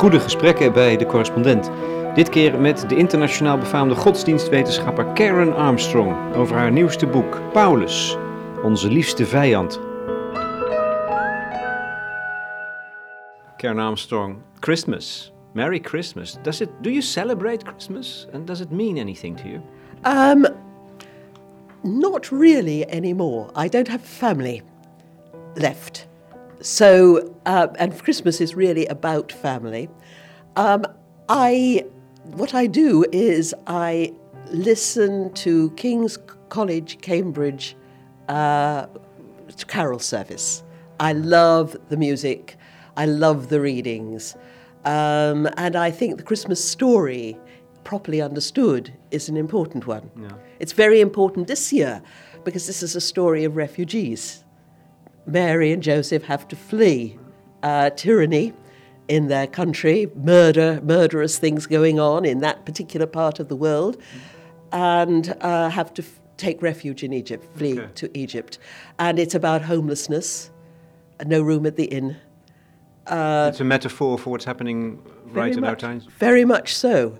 Goede gesprekken bij de correspondent. Dit keer met de internationaal befaamde godsdienstwetenschapper Karen Armstrong over haar nieuwste boek Paulus, onze liefste vijand. Karen Armstrong, Christmas. Merry Christmas. Does it do you celebrate Christmas and does it mean anything to you? Um, not really anymore. I don't have family left. So, uh, and Christmas is really about family. Um, I, what I do is I listen to King's College, Cambridge, uh, carol service. I love the music. I love the readings. Um, and I think the Christmas story, properly understood, is an important one. Yeah. It's very important this year because this is a story of refugees. Mary and Joseph have to flee uh, tyranny in their country, murder, murderous things going on in that particular part of the world, and uh, have to f- take refuge in Egypt, flee Okay. to Egypt. And it's about homelessness, no room at the inn. it's a metaphor for what's happening right in our times. Very much so.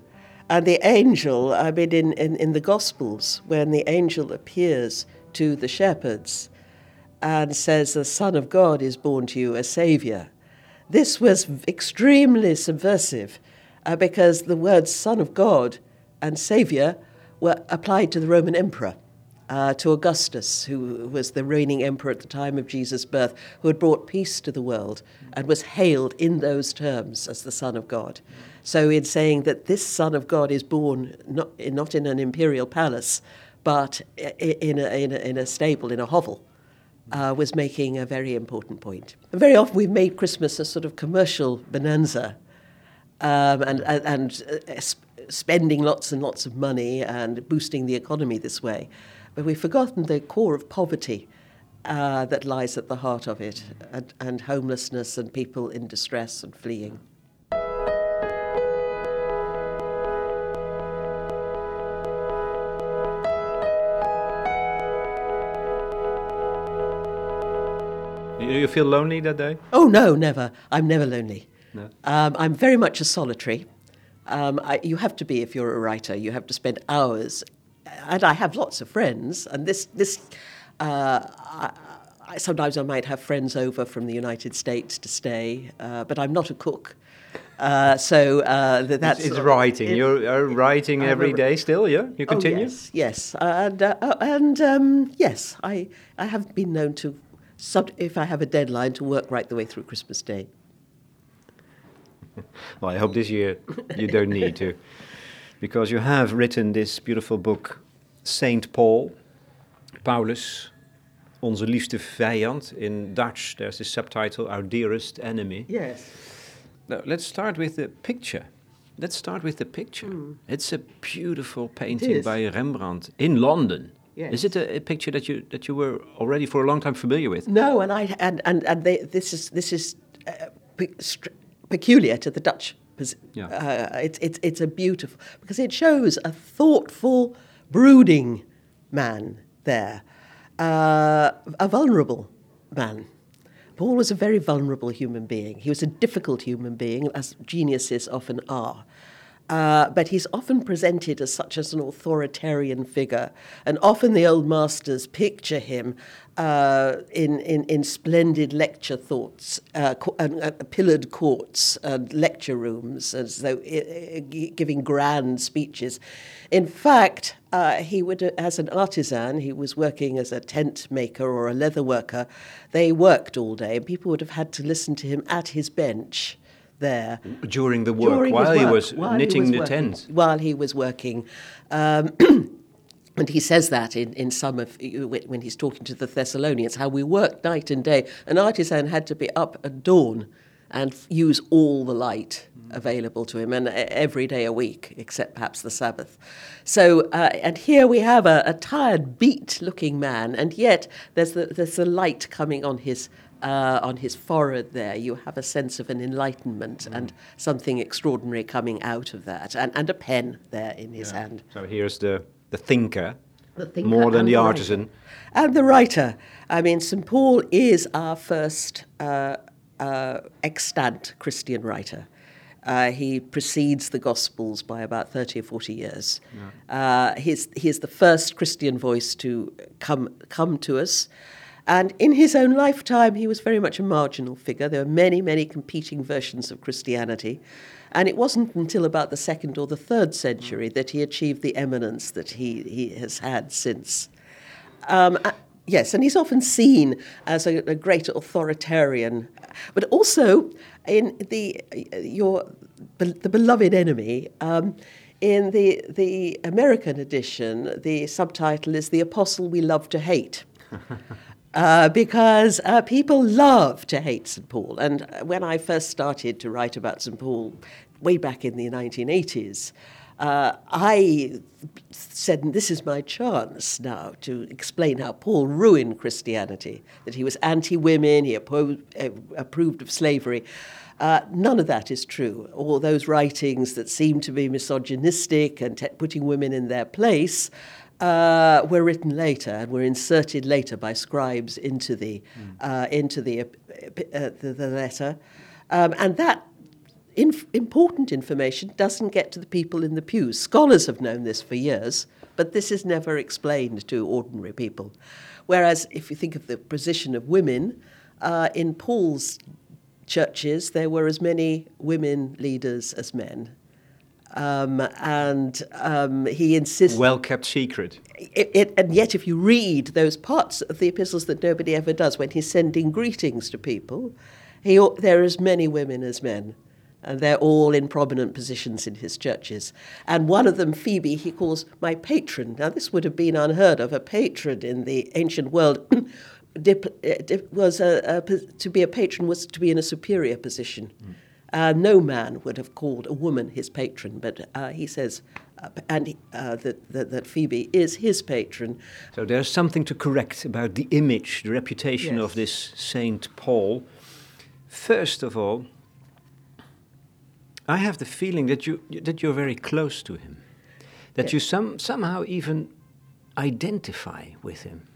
And the angel, I mean, in, in, in the Gospels, when the angel appears to the shepherds and says, The Son of God is born to you, a Saviour, this was extremely subversive uh, because the words Son of God and Saviour were applied to the Roman Emperor. Uh, to Augustus, who was the reigning emperor at the time of Jesus' birth, who had brought peace to the world and was hailed in those terms as the Son of God. So, in saying that this Son of God is born not, not in an imperial palace, but in a, in a, in a stable, in a hovel, uh, was making a very important point. And very often we've made Christmas a sort of commercial bonanza um, and, and, and uh, sp- spending lots and lots of money and boosting the economy this way. But we've forgotten the core of poverty uh, that lies at the heart of it, and, and homelessness and people in distress and fleeing. Do you feel lonely that day? Oh, no, never. I'm never lonely. No. Um, I'm very much a solitary. Um, I, you have to be if you're a writer. You have to spend hours. And I have lots of friends. And this, this uh, I, I, sometimes I might have friends over from the United States to stay, uh, but I'm not a cook. Uh, so uh, th- that's it's, writing. it- You're uh, writing I'm a every day still, yeah? You Oh, continue? yes, yes, and uh, uh, and um, yes, I I have been known to, sub- if I have a deadline, to work right the way through Christmas Day. Well, I hope this year you don't need to. Because you have written this beautiful book, Saint Paul, Paulus, Onze liefste vijand. In Dutch, there's the subtitle, Our dearest enemy. Yes. Now, let's start with the picture. Let's start with the picture. Hmm. It's a beautiful painting by Rembrandt in London. Yes. Is it a, a picture that you that you were already for a long time familiar with? No, and I and and, and they, this is this is uh, pe- peculiar to the Dutch. Yeah. Uh, it's it's it's a beautiful because it shows a thoughtful, brooding man there, uh, a vulnerable man. Paul was a very vulnerable human being. He was a difficult human being, as geniuses often are. Uh, but he's often presented as such as an authoritarian figure, and often the old masters picture him uh, in, in, in splendid lecture thoughts, uh, uh, pillared courts and lecture rooms, as though giving grand speeches. In fact, uh, he would, as an artisan, he was working as a tent maker or a leather worker. They worked all day, and people would have had to listen to him at his bench there During the work, during while he was while he knitting was the working, tent. While he was working. Um, and he says that in, in some of when he's talking to the Thessalonians, how we worked night and day. An artisan had to be up at dawn and use all the light available to him, and e- every day a week, except perhaps the Sabbath. So, uh, and here we have a, a tired, beat-looking man, and yet there's the, there's the light coming on his uh, on his forehead there, you have a sense of an enlightenment and something extraordinary coming out of that, and, and a pen there in his hand. So here's the, the thinker, The thinker more than the writer. artisan. And the writer. I mean, St. Paul is our first uh, uh, extant Christian writer. Uh, he precedes the Gospels by about 30 or 40 years. Uh, he's, he's the first Christian voice to come, come to us. And in his own lifetime, he was very much a marginal figure. There were many, many competing versions of Christianity. And it wasn't until about the second or the third century that he achieved the eminence that he, he has had since. Um, uh, yes, and he's often seen as a, a great authoritarian, but also in the your the beloved enemy. Um, in the the American edition, the subtitle is "The Apostle We Love to Hate." Uh, because uh, people love to hate St. Paul. And when I first started to write about St. Paul, way back in the 1980s, uh, I said, This is my chance now to explain how Paul ruined Christianity, that he was anti women, he uh, approved of slavery. Uh, none of that is true. All those writings that seem to be misogynistic and te- putting women in their place uh, were written later and were inserted later by scribes into the, mm. into the, uh, the, the, letter. Um, and that inf- important information doesn't get to the people in the pews. Scholars have known this for years, but this is never explained to ordinary people. Whereas, if you think of the position of women, uh, in Paul's churches, there were as many women leaders as men. Um, and um, he insists. Well kept secret. It, it, and yet, if you read those parts of the epistles that nobody ever does, when he's sending greetings to people, he, there are as many women as men and they're all in prominent positions in his churches. And one of them, Phoebe, he calls my patron. Now, this would have been unheard of. A patron in the ancient world was a, a, to be a patron was to be in a superior position. Mm. Uh, no man would have called a woman his patron, but uh, he says, uh, and uh, that, that, that, Phoebe is his patron. So there's something to correct about the image, the reputation yes. of this Saint Paul. First of all, I have the feeling that you that you're very close to him, that yeah. you some somehow even identify with him.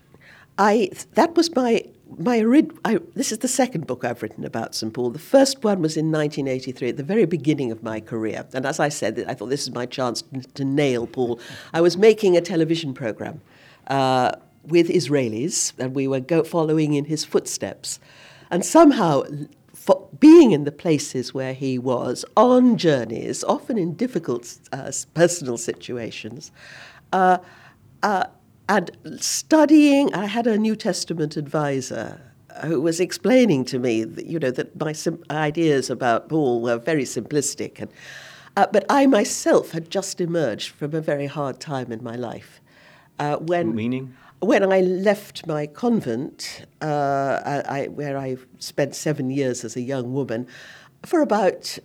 I that was my my I, this is the second book I've written about St Paul. The first one was in 1983, at the very beginning of my career, and as I said, I thought this is my chance to nail Paul. I was making a television program uh, with Israelis, and we were go- following in his footsteps, and somehow being in the places where he was on journeys, often in difficult uh, personal situations, uh, uh, and studying. I had a New Testament advisor who was explaining to me, that, you know, that my sim- ideas about Paul were very simplistic, and uh, but I myself had just emerged from a very hard time in my life. Uh, when meaning when I left my convent, uh, I, where I spent seven years as a young woman, for about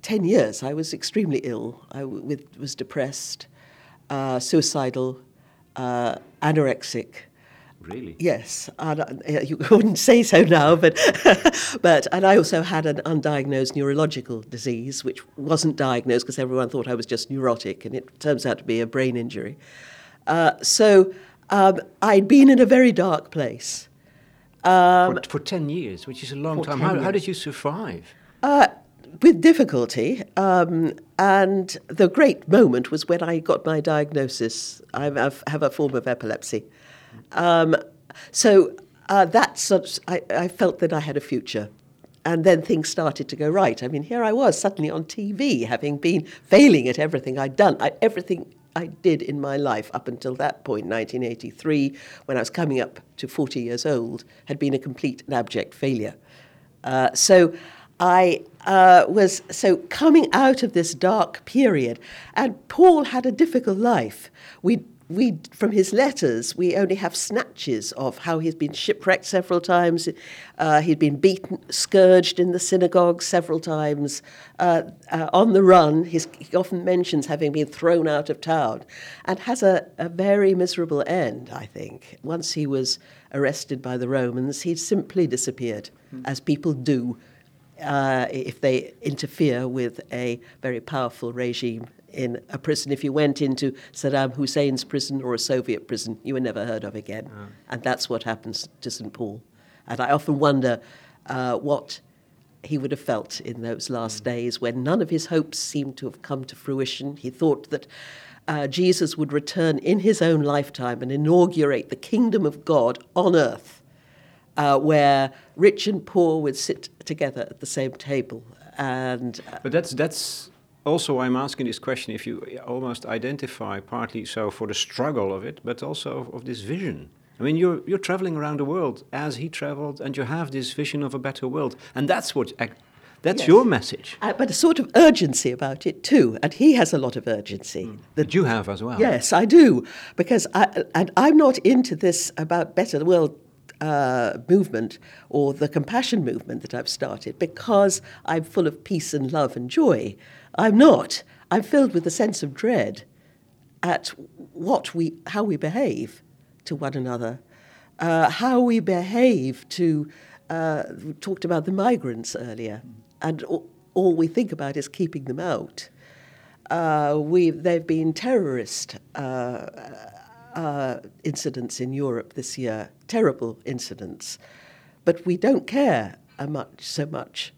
10 years I was extremely ill. I w- was depressed, uh, suicidal, uh, anorexic. Really? Yes, and, uh, you wouldn't say so now, but but and I also had an undiagnosed neurological disease, which wasn't diagnosed because everyone thought I was just neurotic, and it turns out to be a brain injury. Uh, so um, I'd been in a very dark place. Um, for, for, 10 years, which is a long time. How, how, did you survive? Uh, with difficulty. Um, and the great moment was when I got my diagnosis. I have a form of epilepsy. Um, so uh, that I, I, felt that I had a future. And then things started to go right. I mean, here I was suddenly on TV, having been failing at everything I'd done. I, everything I did in my life up until that point, 1983, when I was coming up to 40 years old, had been a complete and abject failure. Uh, so I uh, was so coming out of this dark period, and Paul had a difficult life. We we from his letters we only have snatches of how he's been shipwrecked several times uh, he'd been beaten scourged in the synagogue several times uh, uh, on the run he often mentions having been thrown out of town and has a, a very miserable end i think once he was arrested by the romans he simply disappeared mm. as people do uh, if they interfere with a very powerful regime in a prison. If you went into Saddam Hussein's prison or a Soviet prison, you were never heard of again. And that's what happens to St. Paul. And I often wonder uh, what he would have felt in those last days when none of his hopes seemed to have come to fruition. He thought that uh, Jesus would return in his own lifetime and inaugurate the kingdom of God on earth, uh, where rich and poor would sit together at the same table. And uh, but that's that's also why I'm asking this question if you almost identify partly so for the struggle of it, but also of this vision. I mean, you're you're traveling around the world as he traveled, and you have this vision of a better world, and that's what that's yes. your message. Uh, but a sort of urgency about it too, and he has a lot of urgency mm. that you have as well. Yes, I do, because I, and I'm not into this about better the world uh, movement or the compassion movement that I've started because I'm full of peace and love and joy. I'm not. I'm filled with a sense of dread at what we, how we behave to one another, uh, how we behave to. Uh, we talked about the migrants earlier, and all, all we think about is keeping them out. Uh, we there've been terrorist uh, uh, incidents in Europe this year, terrible incidents, but we don't care much so much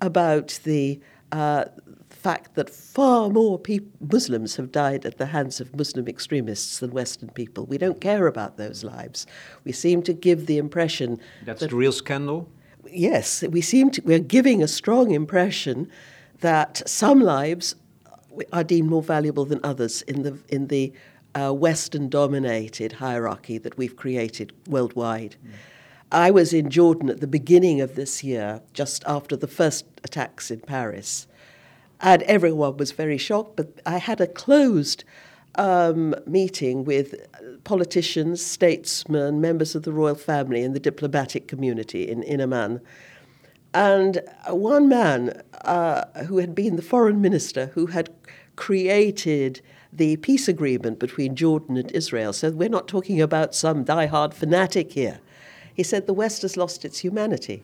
about the uh, fact that far more Muslims have died at the hands of Muslim extremists than Western people. We don't care about those lives. We seem to give the impression that's that, the real scandal. Yes, we seem to we're giving a strong impression that some lives are deemed more valuable than others in the in the uh, Western-dominated hierarchy that we've created worldwide. Mm. I was in Jordan at the beginning of this year, just after the first attacks in Paris, and everyone was very shocked. But I had a closed um, meeting with politicians, statesmen, members of the royal family, and the diplomatic community in, in Amman. And one man uh, who had been the foreign minister, who had created the peace agreement between Jordan and Israel, so we're not talking about some die-hard fanatic here. He said the West has lost its humanity.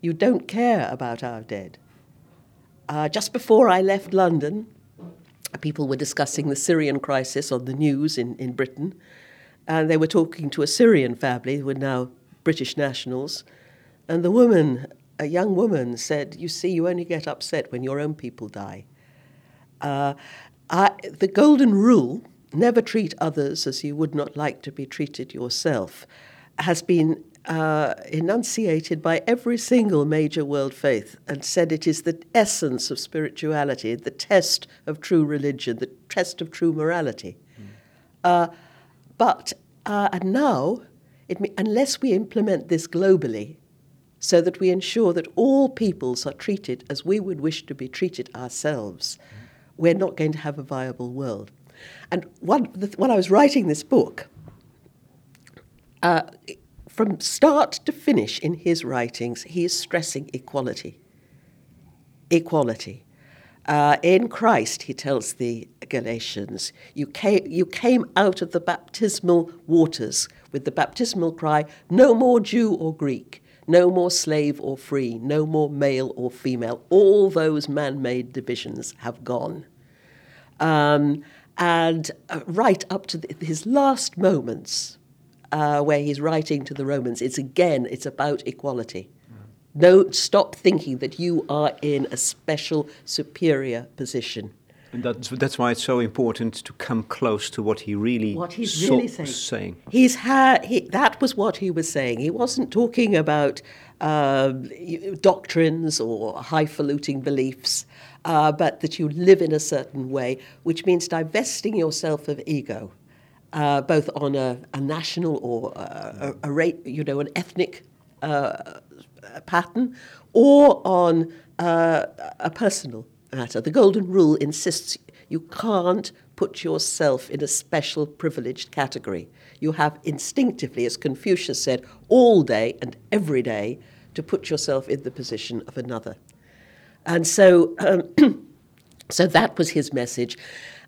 You don't care about our dead. Uh, just before I left London, people were discussing the Syrian crisis on the news in, in Britain, and they were talking to a Syrian family who were now British nationals. And the woman, a young woman, said, You see, you only get upset when your own people die. Uh, I, the golden rule, never treat others as you would not like to be treated yourself, has been uh, enunciated by every single major world faith and said it is the essence of spirituality, the test of true religion, the test of true morality. Mm. Uh, but, uh, and now, it, unless we implement this globally, so that we ensure that all peoples are treated as we would wish to be treated ourselves, mm. We're not going to have a viable world. And one, the, when I was writing this book, uh, from start to finish in his writings, he is stressing equality. Equality. Uh, in Christ, he tells the Galatians, you came, you came out of the baptismal waters with the baptismal cry, no more Jew or Greek, no more slave or free, no more male or female. All those man made divisions have gone. Um, and uh, right up to the, his last moments, uh, where he's writing to the Romans, it's again, it's about equality. No, stop thinking that you are in a special, superior position. And that's, that's why it's so important to come close to what he really, what he's really saying. saying. He's had, he, that was what he was saying. He wasn't talking about uh, doctrines or highfalutin beliefs, uh, but that you live in a certain way, which means divesting yourself of ego uh, both on a, a national or a, a, a, you know, an ethnic uh, pattern, or on uh, a personal matter. The Golden Rule insists you can't put yourself in a special privileged category. You have instinctively, as Confucius said, all day and every day to put yourself in the position of another. And so, um, so that was his message.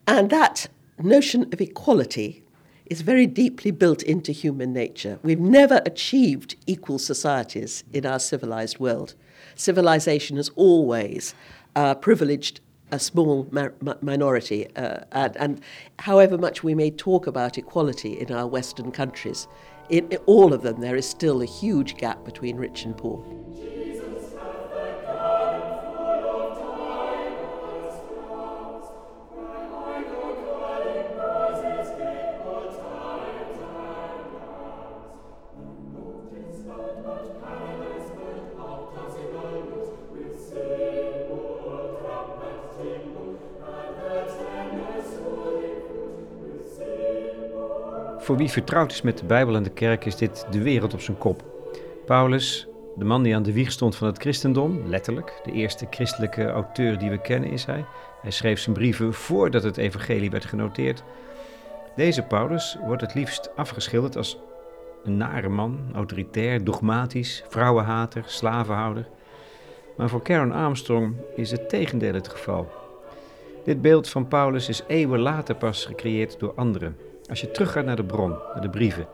And that notion of equality is very deeply built into human nature. We've never achieved equal societies in our civilized world. Civilization has always uh, privileged a small ma- minority, uh, and, and, however much we may talk about equality in our Western countries, in all of them there is still a huge gap between rich and poor. Voor wie vertrouwd is met de Bijbel en de kerk is dit de wereld op zijn kop. Paulus, de man die aan de wieg stond van het christendom, letterlijk, de eerste christelijke auteur die we kennen is hij. Hij schreef zijn brieven voordat het evangelie werd genoteerd. Deze Paulus wordt het liefst afgeschilderd als een nare man, autoritair, dogmatisch, vrouwenhater, slavenhouder. Maar voor Karen Armstrong is het tegendeel het geval. Dit beeld van Paulus is eeuwen later pas gecreëerd door anderen. Als je teruggaat naar de bron, naar de brieven,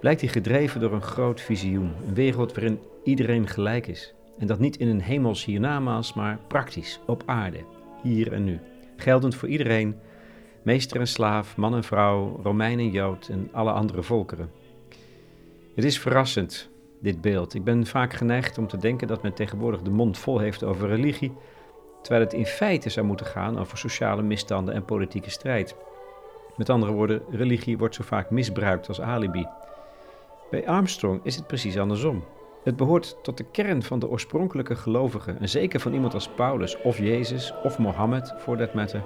blijkt hij gedreven door een groot visioen. Een wereld waarin iedereen gelijk is. En dat niet in een hemels hiernamaals, maar praktisch, op aarde, hier en nu. Geldend voor iedereen, meester en slaaf, man en vrouw, Romein en Jood en alle andere volkeren. Het is verrassend, dit beeld. Ik ben vaak geneigd om te denken dat men tegenwoordig de mond vol heeft over religie, terwijl het in feite zou moeten gaan over sociale misstanden en politieke strijd. Met andere woorden, religie wordt zo vaak misbruikt als alibi. Bij Armstrong is het precies andersom. Het behoort tot de kern van de oorspronkelijke gelovigen, en zeker van iemand als Paulus of Jezus of Mohammed, voor dat matter,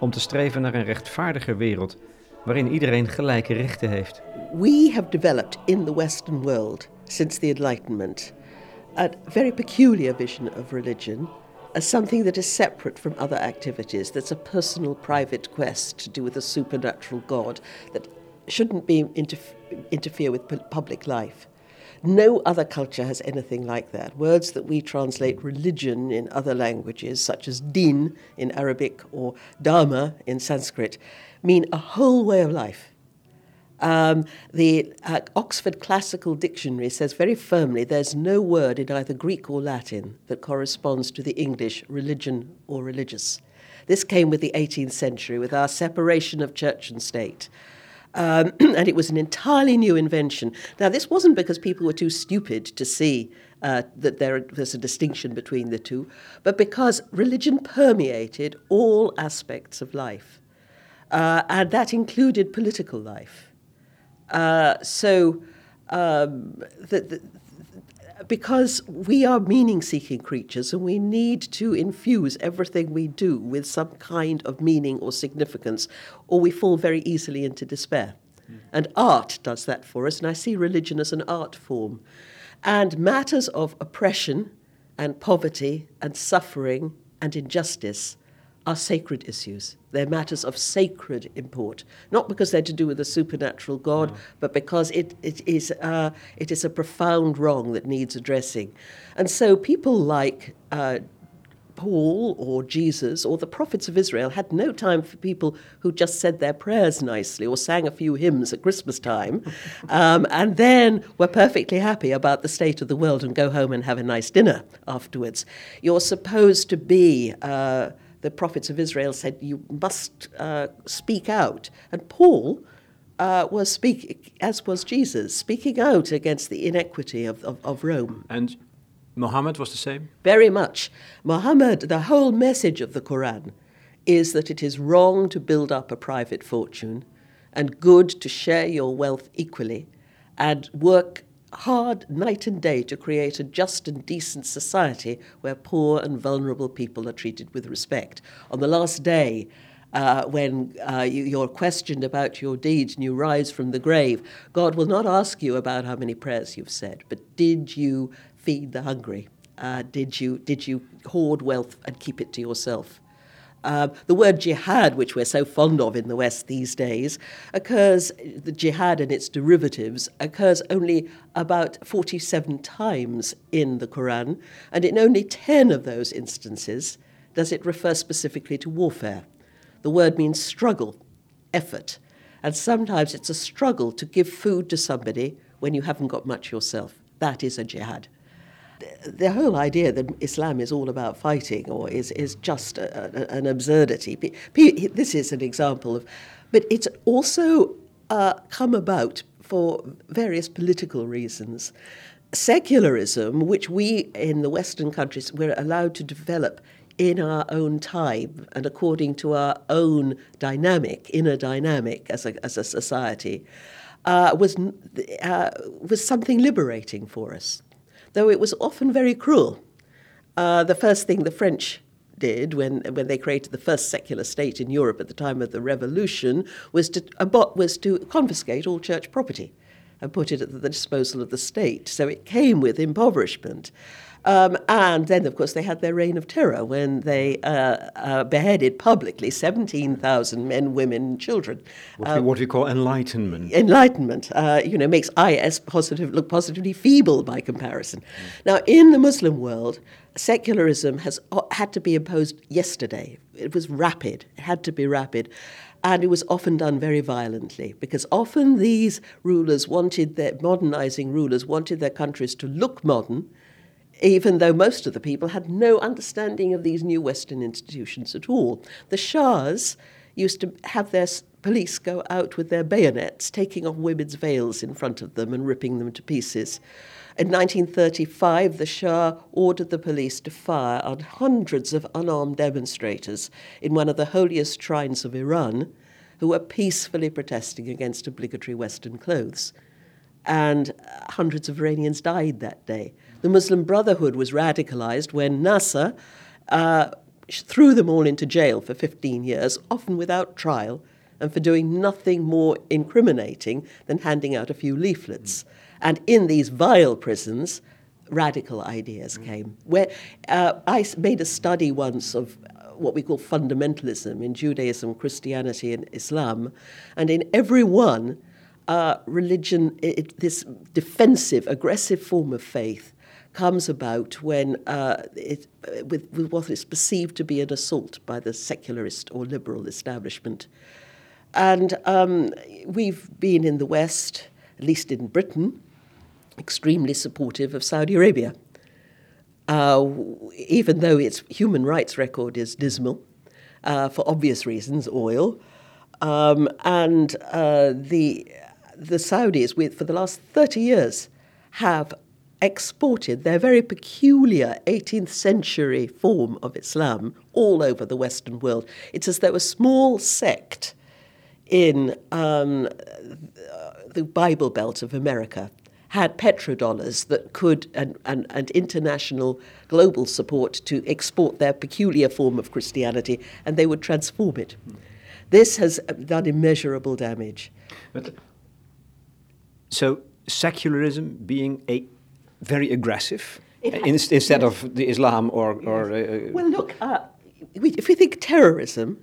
om te streven naar een rechtvaardiger wereld waarin iedereen gelijke rechten heeft. We have developed in the Western world since the Enlightenment a very peculiar vision of religion as something that is separate from other activities, that's a personal, private quest to do with a supernatural God that shouldn't be interf- interfere with public life. No other culture has anything like that. Words that we translate religion in other languages, such as din in Arabic or dharma in Sanskrit, mean a whole way of life. Um, the uh, Oxford Classical Dictionary says very firmly there's no word in either Greek or Latin that corresponds to the English religion or religious. This came with the 18th century, with our separation of church and state. Um, and it was an entirely new invention. Now, this wasn't because people were too stupid to see uh, that there, there's a distinction between the two, but because religion permeated all aspects of life. Uh, and that included political life. Uh, so, um, the, the, because we are meaning seeking creatures and we need to infuse everything we do with some kind of meaning or significance, or we fall very easily into despair. Mm. And art does that for us, and I see religion as an art form. And matters of oppression and poverty and suffering and injustice are sacred issues. They're matters of sacred import, not because they're to do with a supernatural God, no. but because it, it, is, uh, it is a profound wrong that needs addressing. And so people like uh, Paul or Jesus or the prophets of Israel had no time for people who just said their prayers nicely or sang a few hymns at Christmas time um, and then were perfectly happy about the state of the world and go home and have a nice dinner afterwards. You're supposed to be. Uh, the prophets of Israel said, You must uh, speak out. And Paul uh, was speaking, as was Jesus, speaking out against the inequity of, of, of Rome. And Muhammad was the same? Very much. Muhammad, the whole message of the Quran is that it is wrong to build up a private fortune and good to share your wealth equally and work hard night and day to create a just and decent society where poor and vulnerable people are treated with respect. On the last day, uh, when uh, you, are questioned about your deeds and you rise from the grave, God will not ask you about how many prayers you've said, but did you feed the hungry? Uh, did you did you hoard wealth and keep it to yourself? Um, the word jihad, which we're so fond of in the West these days, occurs, the jihad and its derivatives, occurs only about 47 times in the Quran, and in only 10 of those instances does it refer specifically to warfare. The word means struggle, effort, and sometimes it's a struggle to give food to somebody when you haven't got much yourself. That is a jihad the whole idea that Islam is all about fighting or is, is just a, a, an absurdity. This is an example of, but it's also uh, come about for various political reasons. Secularism, which we in the Western countries were allowed to develop in our own time and according to our own dynamic, inner dynamic as a, as a society, uh, was, uh, was something liberating for us though it was often very cruel. Uh, the first thing the French did when, when they created the first secular state in Europe at the time of the Revolution was to, was to confiscate all church property and put it at the disposal of the state. So it came with impoverishment. Um, and then, of course, they had their reign of terror when they uh, uh, beheaded publicly 17,000 men, women, and children. What, um, what we call enlightenment. Enlightenment, uh, you know, makes IS positive, look positively feeble by comparison. Mm. Now, in the Muslim world, secularism has uh, had to be imposed yesterday. It was rapid. It had to be rapid. And it was often done very violently because often these rulers wanted their modernizing rulers wanted their countries to look modern even though most of the people had no understanding of these new Western institutions at all. The Shahs used to have their police go out with their bayonets, taking off women's veils in front of them and ripping them to pieces. In 1935, the Shah ordered the police to fire on hundreds of unarmed demonstrators in one of the holiest shrines of Iran who were peacefully protesting against obligatory Western clothes. And uh, hundreds of Iranians died that day. The Muslim Brotherhood was radicalized when Nasser uh, threw them all into jail for 15 years, often without trial, and for doing nothing more incriminating than handing out a few leaflets. And in these vile prisons, radical ideas came. Where uh, I made a study once of uh, what we call fundamentalism in Judaism, Christianity, and Islam, and in every one, uh, religion, it, this defensive, aggressive form of faith, comes about when uh, it, with, with what is perceived to be an assault by the secularist or liberal establishment. And um, we've been in the West, at least in Britain, extremely supportive of Saudi Arabia. Uh, even though its human rights record is dismal, uh, for obvious reasons, oil. Um, and uh, the, the Saudis, with, for the last 30 years, have exported their very peculiar 18th century form of Islam all over the Western world. It's as though a small sect in um, the Bible Belt of America had petrodollars that could, and, and, and international global support to export their peculiar form of Christianity, and they would transform it. This has done immeasurable damage. But, so, secularism being a very aggressive in, instead yes. of the Islam or. or uh, uh, well, look, uh, if we think terrorism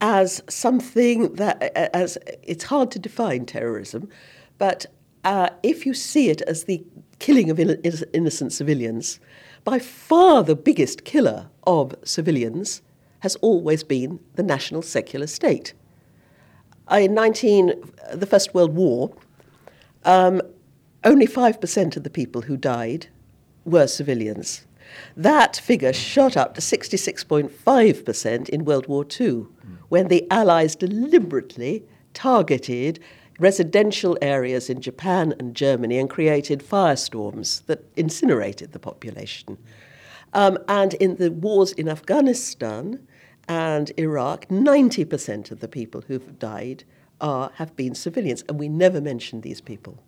as something that, uh, as it's hard to define terrorism, but uh, if you see it as the killing of innocent civilians, by far the biggest killer of civilians has always been the national secular state. Uh, in 19, the First World War, um, only 5% of the people who died were civilians. That figure shot up to 66.5% in World War II, when the Allies deliberately targeted residential areas in Japan and Germany and created firestorms that incinerated the population. Um, and in the wars in Afghanistan and Iraq, 90% of the people who've died are, have been civilians, and we never mention these people.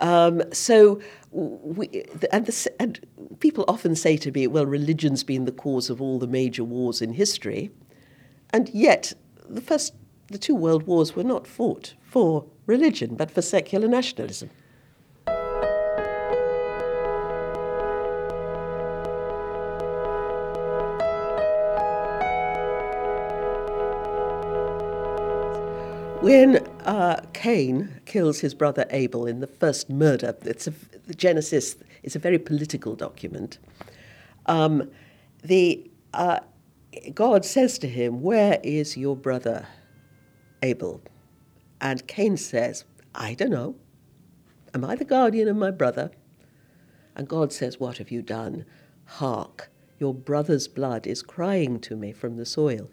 Um, so, we, and, the, and people often say to me, well, religion's been the cause of all the major wars in history. And yet, the first, the two world wars were not fought for religion, but for secular nationalism. When uh, Cain kills his brother Abel in the first murder, it's a, the Genesis is a very political document. Um, the, uh, God says to him, Where is your brother Abel? And Cain says, I don't know. Am I the guardian of my brother? And God says, What have you done? Hark, your brother's blood is crying to me from the soil.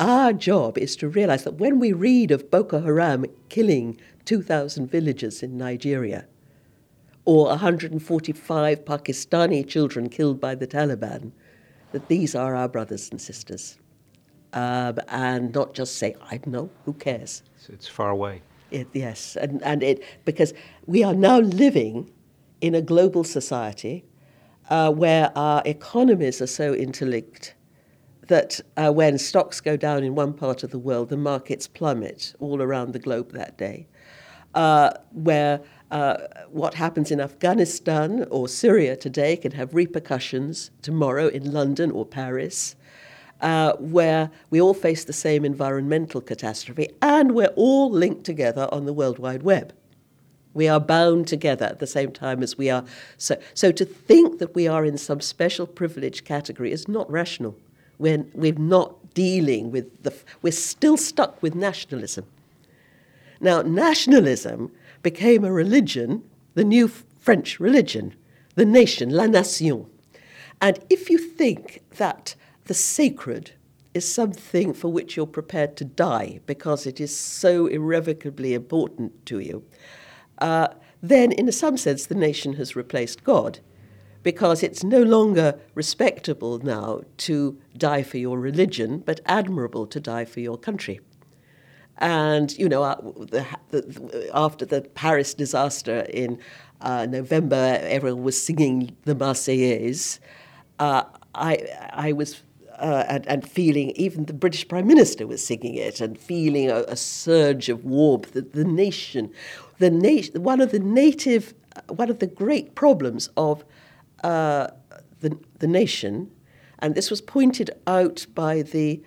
Our job is to realize that when we read of Boko Haram killing 2,000 villagers in Nigeria, or 145 Pakistani children killed by the Taliban, that these are our brothers and sisters. Um, and not just say, I don't know, who cares? It's far away. It, yes, and, and it, because we are now living in a global society uh, where our economies are so interlinked that uh, when stocks go down in one part of the world, the markets plummet all around the globe that day. Uh, where uh, what happens in Afghanistan or Syria today can have repercussions tomorrow in London or Paris. Uh, where we all face the same environmental catastrophe and we're all linked together on the World Wide Web. We are bound together at the same time as we are. So, so to think that we are in some special privileged category is not rational. When we're not dealing with the, we're still stuck with nationalism. Now, nationalism became a religion, the new French religion, the nation, la nation. And if you think that the sacred is something for which you're prepared to die because it is so irrevocably important to you, uh, then in some sense the nation has replaced God because it's no longer respectable now to die for your religion, but admirable to die for your country. And, you know, uh, the, the, after the Paris disaster in uh, November, everyone was singing the Marseillaise. Uh, I, I was uh, and, and, feeling even the British Prime Minister was singing it and feeling a, a surge of warmth. The, the nation, the nation, one of the native, one of the great problems of uh, the the nation, and this was pointed out by the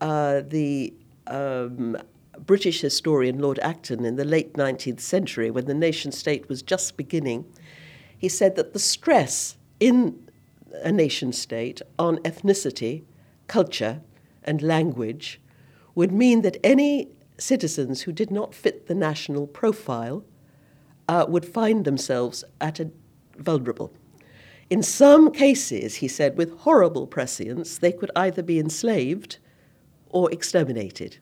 uh, the um, British historian Lord Acton in the late 19th century, when the nation state was just beginning. He said that the stress in a nation state on ethnicity culture, and language would mean that any citizens who did not fit the national profile uh, would find themselves at a vulnerable. In some cases, he said, with horrible prescience, they could either be enslaved or exterminated.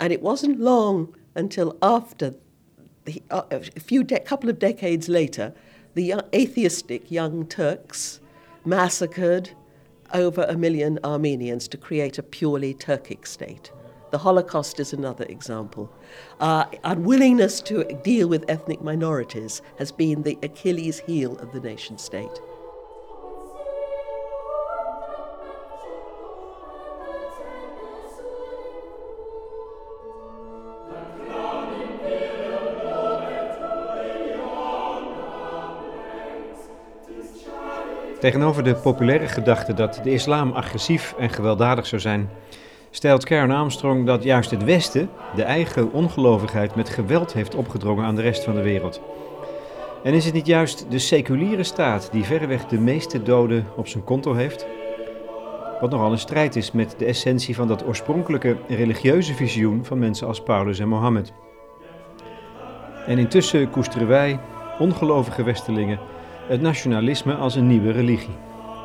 And it wasn't long until after the, uh, a few de- couple of decades later, the atheistic young Turks massacred over a million Armenians to create a purely Turkic state. The Holocaust is another example. Uh, unwillingness to deal with ethnic minorities has been the Achilles heel of the nation state. Tegenover de populaire gedachte dat de islam agressief en gewelddadig zou zijn, stelt Karen Armstrong dat juist het Westen de eigen ongelovigheid met geweld heeft opgedrongen aan de rest van de wereld. En is het niet juist de seculiere staat die verreweg de meeste doden op zijn konto heeft? Wat nogal een strijd is met de essentie van dat oorspronkelijke religieuze visioen van mensen als Paulus en Mohammed. En intussen koesteren wij, ongelovige Westelingen, het nationalisme als een nieuwe religie.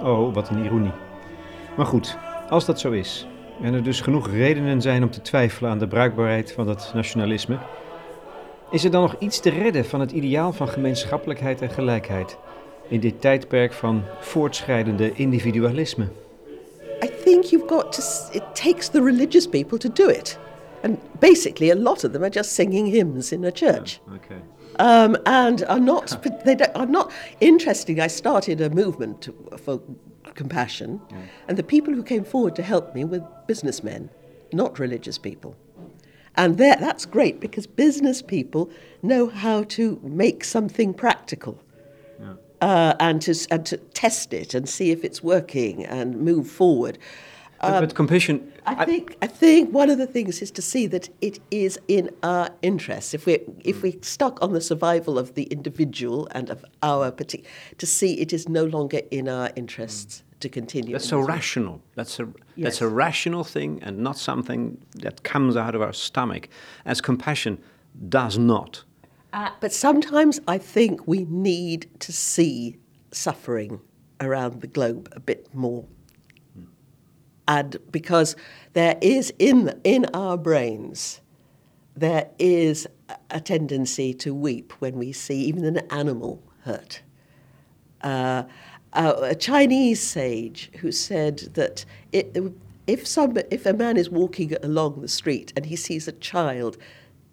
Oh, wat een ironie. Maar goed, als dat zo is, en er dus genoeg redenen zijn om te twijfelen aan de bruikbaarheid van dat nationalisme, is er dan nog iets te redden van het ideaal van gemeenschappelijkheid en gelijkheid in dit tijdperk van voortschrijdende individualisme? I think you've got to. It takes the religious people to do it. And basically, a lot of them are just singing hymns in a church. Yeah, okay. Um, and are not they are not interesting. I started a movement for compassion, yeah. and the people who came forward to help me were businessmen, not religious people. And that's great because business people know how to make something practical. Yeah. Uh, and to and to test it and see if it's working and move forward. Um, but compassion. I think I think one of the things is to see that it is in our interests. If we if we stuck on the survival of the individual and of our particular, to see it is no longer in our interests mm. to continue. That's so rational. That's a yes. that's a rational thing and not something that comes out of our stomach, as compassion does not. Uh, but sometimes I think we need to see suffering around the globe a bit more and because there is in in our brains there is a tendency to weep when we see even an animal hurt. Uh, uh, a Chinese sage who said that it, if some if a man is walking along the street and he sees a child,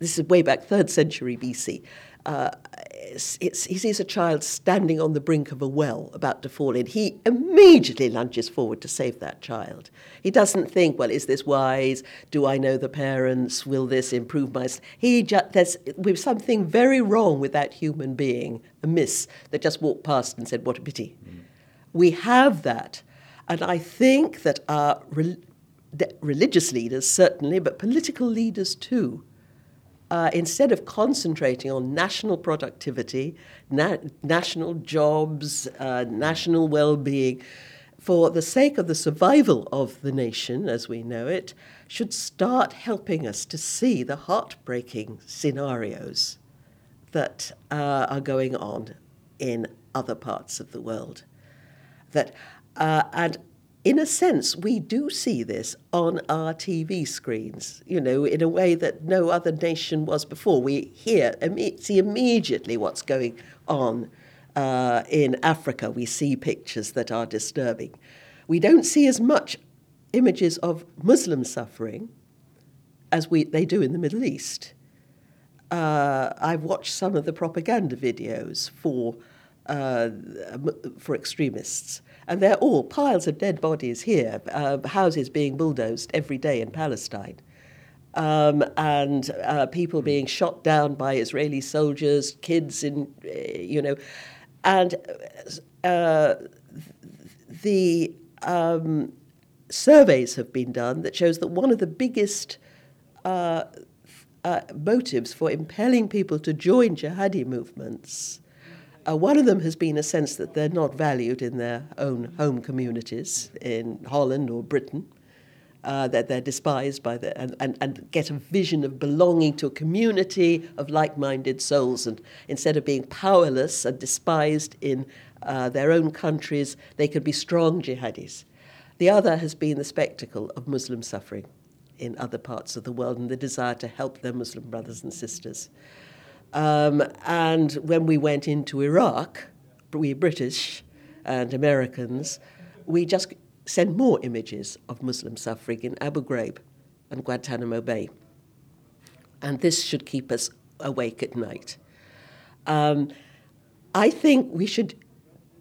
this is way back third century BC, uh, it's, he sees a child standing on the brink of a well about to fall in. He immediately lunges forward to save that child. He doesn't think, well, is this wise? Do I know the parents? Will this improve my... He just, there's with something very wrong with that human being, a miss, that just walked past and said, what a pity. Mm. We have that. And I think that our re- religious leaders, certainly, but political leaders too, uh, instead of concentrating on national productivity, na- national jobs, uh, national well being, for the sake of the survival of the nation as we know it, should start helping us to see the heartbreaking scenarios that uh, are going on in other parts of the world. That, uh, and in a sense, we do see this on our TV screens, you know, in a way that no other nation was before. We hear, see immediately what's going on uh, in Africa. We see pictures that are disturbing. We don't see as much images of Muslim suffering as we, they do in the Middle East. Uh, I've watched some of the propaganda videos for, uh, for extremists and they're all piles of dead bodies here, uh, houses being bulldozed every day in Palestine. Um, and uh, people being shot down by Israeli soldiers, kids in, uh, you know, and uh, the um, surveys have been done that shows that one of the biggest uh, uh, motives for impelling people to join jihadi movements uh, one of them has been a sense that they're not valued in their own home communities in Holland or Britain, uh, that they're despised by the, and, and, and get a vision of belonging to a community of like minded souls. And instead of being powerless and despised in uh, their own countries, they could be strong jihadis. The other has been the spectacle of Muslim suffering in other parts of the world and the desire to help their Muslim brothers and sisters. Um, and when we went into Iraq, we British and Americans, we just sent more images of Muslim suffering in Abu Ghraib and Guantanamo Bay. And this should keep us awake at night. Um, I think we should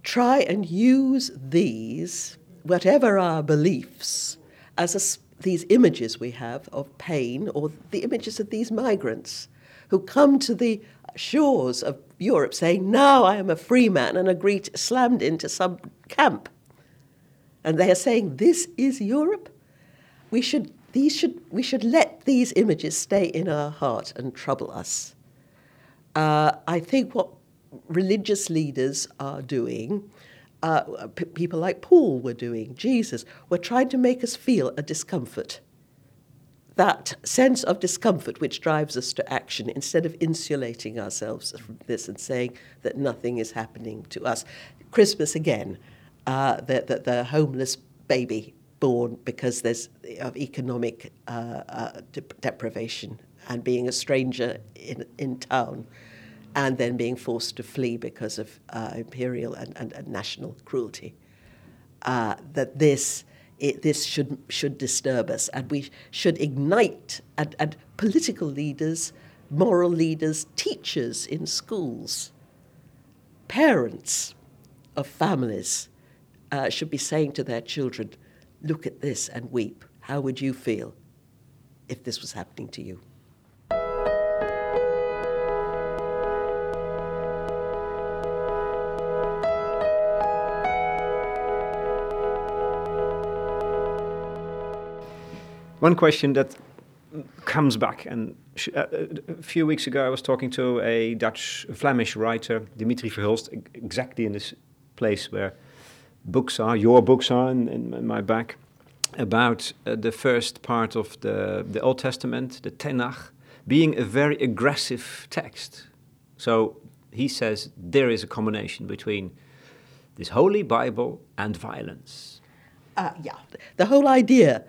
try and use these, whatever our beliefs, as a, these images we have of pain or the images of these migrants who come to the shores of Europe saying, Now I am a free man, and agree to, slammed into some camp. And they are saying, This is Europe? We should, these should, we should let these images stay in our heart and trouble us. Uh, I think what religious leaders are doing, uh, p- people like Paul were doing, Jesus, were trying to make us feel a discomfort that sense of discomfort which drives us to action instead of insulating ourselves from this and saying that nothing is happening to us. Christmas again, uh, the, the, the, homeless baby born because there's of economic uh, uh, de- deprivation and being a stranger in, in town and then being forced to flee because of uh, imperial and, and, and, national cruelty. Uh, that this it, this should, should disturb us, and we should ignite, and, and political leaders, moral leaders, teachers in schools, parents of families uh, should be saying to their children, Look at this and weep. How would you feel if this was happening to you? One question that comes back, and uh, a few weeks ago I was talking to a Dutch Flemish writer, Dimitri Verhulst, exactly in this place where books are, your books are in, in my back, about uh, the first part of the, the Old Testament, the Tanakh, being a very aggressive text. So he says there is a combination between this holy Bible and violence. Uh, yeah, the whole idea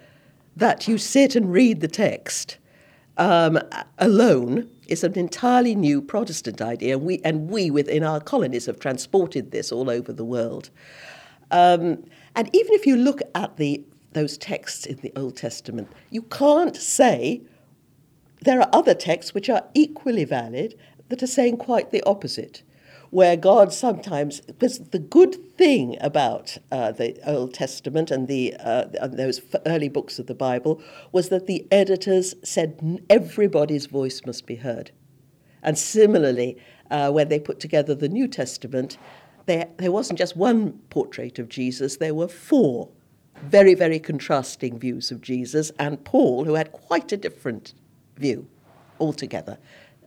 that you sit and read the text um, alone is an entirely new Protestant idea, and we, and we within our colonies have transported this all over the world. Um, and even if you look at the, those texts in the Old Testament, you can't say there are other texts which are equally valid that are saying quite the opposite. Where God sometimes, because the good thing about uh, the Old Testament and the uh, and those early books of the Bible was that the editors said everybody's voice must be heard. And similarly, uh, when they put together the New Testament, there, there wasn't just one portrait of Jesus, there were four very, very contrasting views of Jesus, and Paul, who had quite a different view altogether.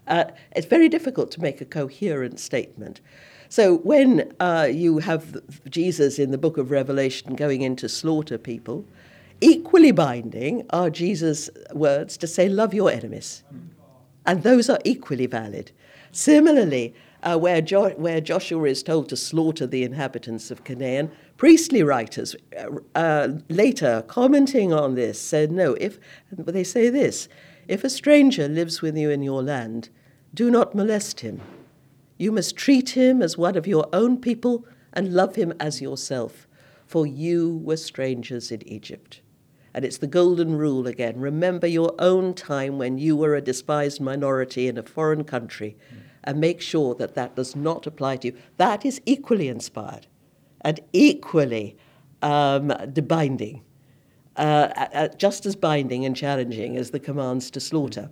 Uh, it's very difficult to make a coherent statement. So when uh, you have Jesus in the book of Revelation going in to slaughter people, equally binding are Jesus' words to say, Love your enemies. And those are equally valid. Similarly, uh, where, jo- where Joshua is told to slaughter the inhabitants of Canaan, priestly writers uh, later commenting on this said, no, if, they say this, if a stranger lives with you in your land, do not molest him. You must treat him as one of your own people and love him as yourself, for you were strangers in Egypt. And it's the golden rule again. Remember your own time when you were a despised minority in a foreign country and make sure that that does not apply to you. That is equally inspired and equally um, binding, uh, uh, just as binding and challenging as the commands to slaughter.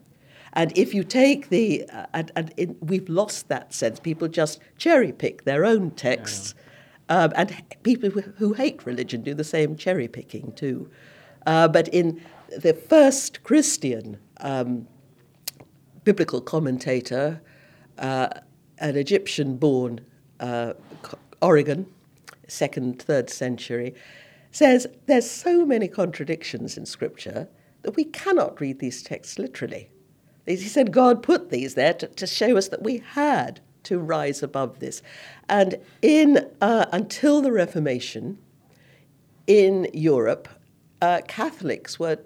And if you take the, uh, and, and in, we've lost that sense. People just cherry pick their own texts. Yeah. Um, and people who, hate religion do the same cherry picking too. Uh, but in the first Christian um, biblical commentator, uh, an Egyptian born uh, Origen, second, third century, says there's so many contradictions in Scripture that we cannot read these texts literally. He said God put these there to, to show us that we had to rise above this. And in uh, until the Reformation in Europe, uh, Catholics were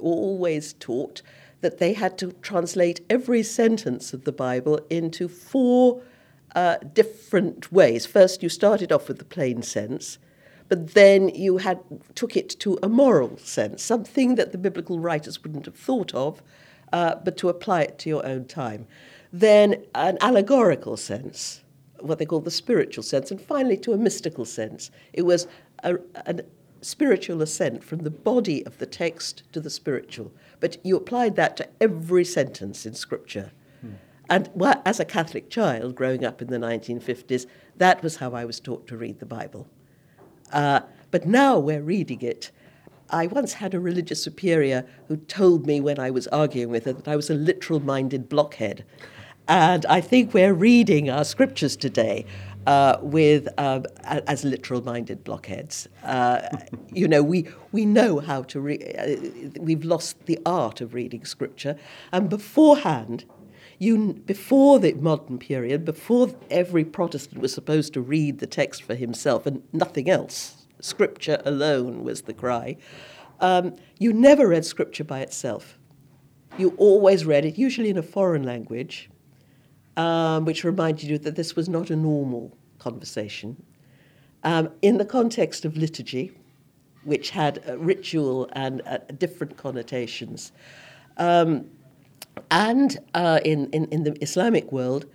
always taught that they had to translate every sentence of the Bible into four uh, different ways. First, you started off with the plain sense, but then you had took it to a moral sense, something that the biblical writers wouldn't have thought of, uh, but to apply it to your own time. Then an allegorical sense, what they call the spiritual sense, and finally to a mystical sense. It was a, an spiritual ascent from the body of the text to the spiritual. But you applied that to every sentence in Scripture. Hmm. And well, as a Catholic child growing up in the 1950s, that was how I was taught to read the Bible. Uh, but now we're reading it. I once had a religious superior who told me when I was arguing with her that I was a literal minded blockhead. And I think we're reading our scriptures today uh, with uh, as literal-minded blockheads. Uh, you know, we we know how to. read, uh, we've lost the art of reading scripture, and beforehand. You, before the modern period, before every Protestant was supposed to read the text for himself and nothing else, scripture alone was the cry, um, you never read scripture by itself. You always read it, usually in a foreign language, um, which reminded you that this was not a normal conversation. Um, in the context of liturgy, which had ritual and uh, different connotations. Um, and uh, in, in, in the Islamic world,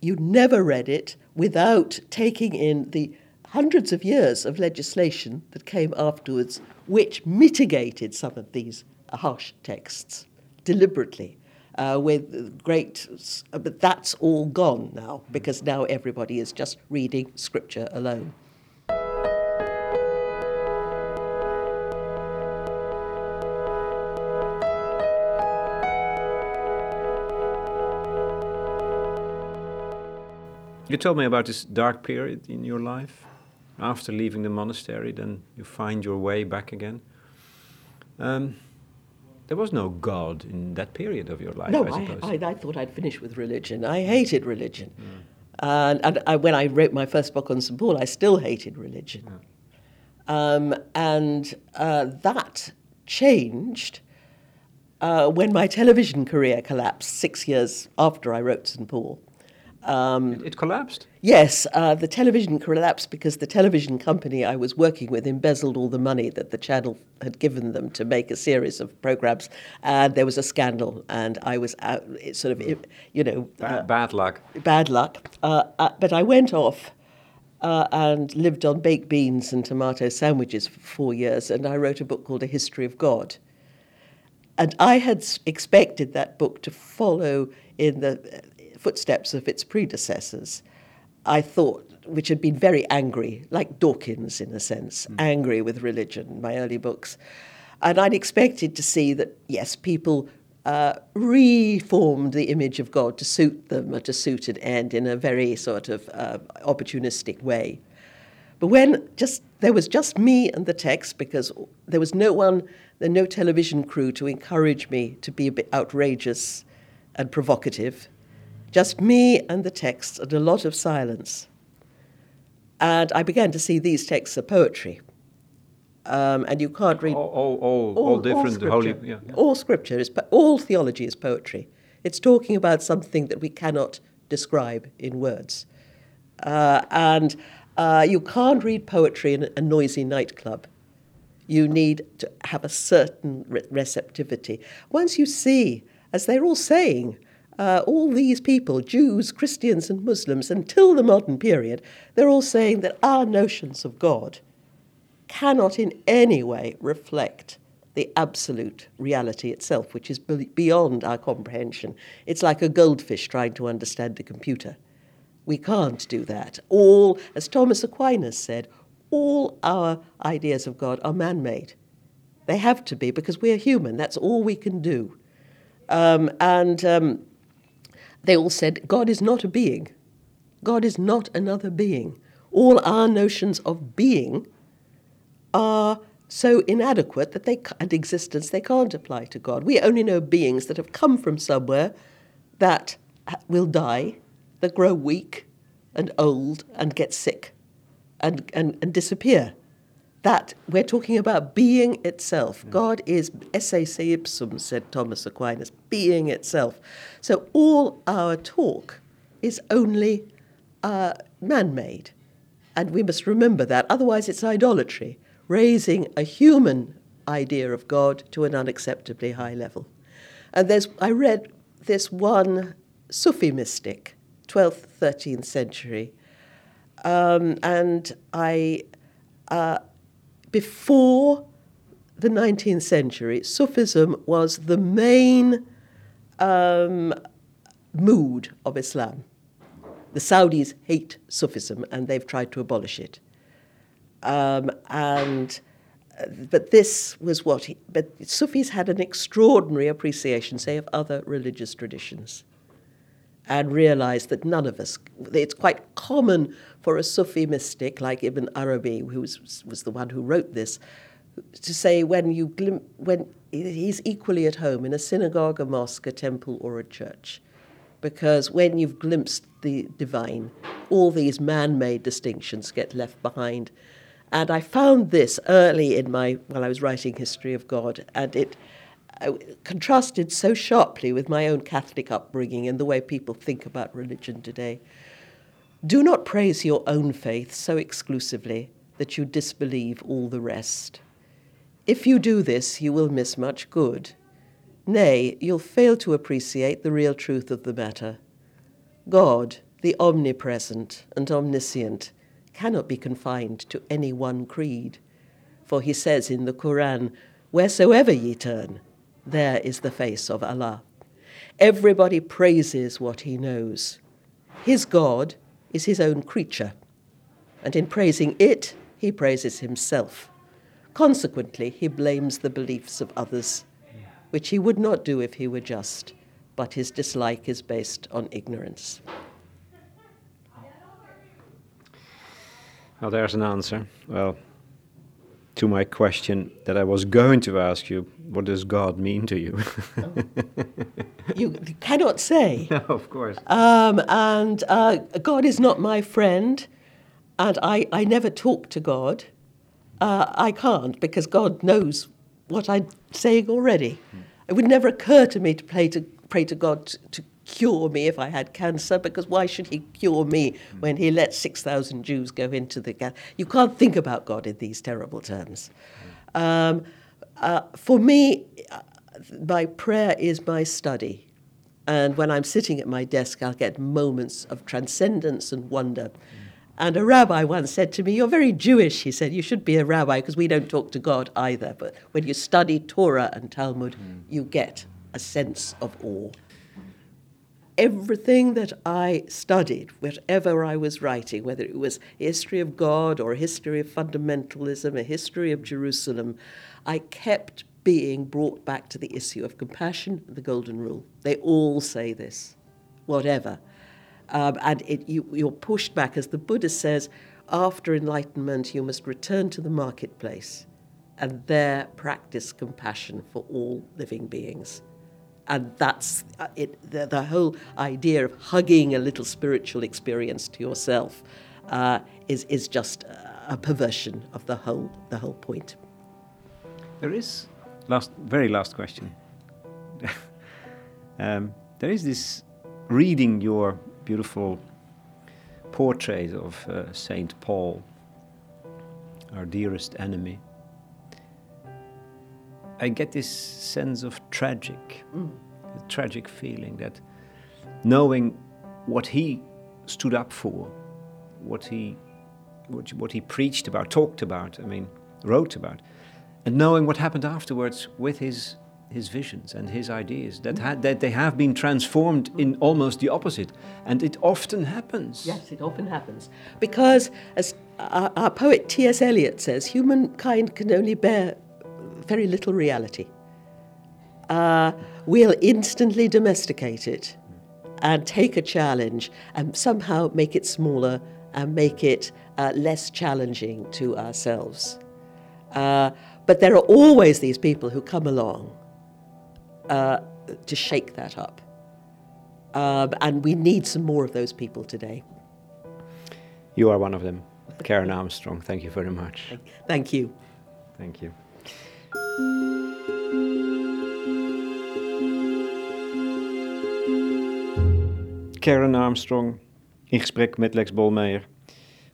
you never read it without taking in the hundreds of years of legislation that came afterwards, which mitigated some of these harsh texts deliberately uh, with great, but that's all gone now because now everybody is just reading scripture alone. You told me about this dark period in your life. After leaving the monastery, then you find your way back again. Um, there was no God in that period of your life, no, I. I, I, I thought I'd finished with religion. I hated religion. Mm. And, and I, when I wrote my first book on St. Paul, I still hated religion. Yeah. Um, and uh, that changed uh, when my television career collapsed six years after I wrote St. Paul. Um, it, it collapsed. Yes, uh, the television collapsed because the television company I was working with embezzled all the money that the channel had given them to make a series of programs, and there was a scandal, and I was out, sort of, you know, bad, uh, bad luck. Bad luck. Uh, uh, but I went off uh, and lived on baked beans and tomato sandwiches for four years, and I wrote a book called A History of God. And I had expected that book to follow in the footsteps of its predecessors. I thought, which had been very angry, like Dawkins in a sense, mm. angry with religion, my early books. And I'd expected to see that, yes, people uh, reformed the image of God to suit them or to suit an end in a very sort of uh, opportunistic way. But when just there was just me and the text, because there was no one, there no television crew to encourage me to be a bit outrageous and provocative, just me and the text and a lot of silence. And I began to see these texts are poetry. Um, and you can't read all, all, all, all different all holy. Yeah, yeah. All scripture is all theology is poetry. It's talking about something that we cannot describe in words, uh, and uh, you can't read poetry in a noisy nightclub. You need to have a certain re- receptivity. Once you see, as they're all saying, uh, all these people, Jews, Christians, and Muslims, until the modern period, they're all saying that our notions of God cannot in any way reflect the absolute reality itself, which is beyond our comprehension. It's like a goldfish trying to understand a computer. We can't do that. All, as Thomas Aquinas said, all our ideas of God are man made. They have to be because we're human. That's all we can do. Um, and um, they all said, God is not a being. God is not another being. All our notions of being are so inadequate that they and existence they can't apply to God. We only know beings that have come from somewhere that will die, that grow weak and old and get sick and, and, and disappear. That we're talking about being itself. Yeah. God is esse se ipsum, said Thomas Aquinas, being itself. So all our talk is only uh, man made. And we must remember that, otherwise, it's idolatry raising a human idea of God to an unacceptably high level. And there's, I read this one Sufi mystic, 12th, 13th century, um, and I, uh, before the 19th century, Sufism was the main um, mood of Islam. The Saudis hate Sufism and they've tried to abolish it. Um, and uh, but this was what he, but Sufis had an extraordinary appreciation, say, of other religious traditions, and realized that none of us. It's quite common for a Sufi mystic like Ibn Arabi, who was, was the one who wrote this, to say when you glim- when he's equally at home in a synagogue, a mosque, a temple, or a church, because when you've glimpsed the divine, all these man-made distinctions get left behind and I found this early in my, while I was writing History of God, and it contrasted so sharply with my own Catholic upbringing and the way people think about religion today. Do not praise your own faith so exclusively that you disbelieve all the rest. If you do this, you will miss much good. Nay, you'll fail to appreciate the real truth of the matter. God, the omnipresent and omniscient, cannot be confined to any one creed. For he says in the Quran, Wheresoever ye turn, there is the face of Allah. Everybody praises what he knows. His God is his own creature, and in praising it, he praises himself. Consequently, he blames the beliefs of others, which he would not do if he were just, but his dislike is based on ignorance. Well, there's an answer. Well, to my question that I was going to ask you, what does God mean to you? you cannot say. No, of course. Um, and uh, God is not my friend, and I, I never talk to God. Uh, I can't because God knows what I'm saying already. Hmm. It would never occur to me to pray to, pray to God to, to cure me if I had cancer, because why should he cure me when he let 6,000 Jews go into the gas? You can't think about God in these terrible terms. Um, uh, for me, uh, my prayer is my study. And when I'm sitting at my desk, I'll get moments of transcendence and wonder. And a rabbi once said to me, You're very Jewish. He said, You should be a rabbi because we don't talk to God either. But when you study Torah and Talmud, mm. you get a sense of awe. Everything that I studied, whatever I was writing, whether it was history of God or history of fundamentalism, a history of Jerusalem, I kept being brought back to the issue of compassion, the golden rule. They all say this, whatever. Um, and it, you, you're pushed back, as the Buddha says, after enlightenment, you must return to the marketplace and there practice compassion for all living beings. And that's uh, it, the, the whole idea of hugging a little spiritual experience to yourself uh, is, is just a perversion of the whole, the whole point. There is last, very last question. um, there is this reading your beautiful portrait of uh, Saint Paul, our dearest enemy. I get this sense of tragic, mm. tragic feeling that knowing what he stood up for, what he, what, what he preached about, talked about, I mean, wrote about, and knowing what happened afterwards with his his visions and his ideas that had, that they have been transformed in almost the opposite and it often happens yes it often happens because as our, our poet T.S. Eliot says humankind can only bear very little reality uh, we'll instantly domesticate it and take a challenge and somehow make it smaller and make it uh, less challenging to ourselves uh, but there are always these people who come along uh, to shake that up. Um, and we need some more of those people today. You are one of them. Karen Armstrong, thank you very much. Thank you. Thank you. Karen Armstrong in gesprek met Lex Bolmeijer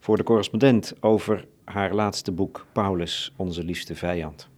voor de correspondent over haar laatste boek Paulus, onze liefste vijand.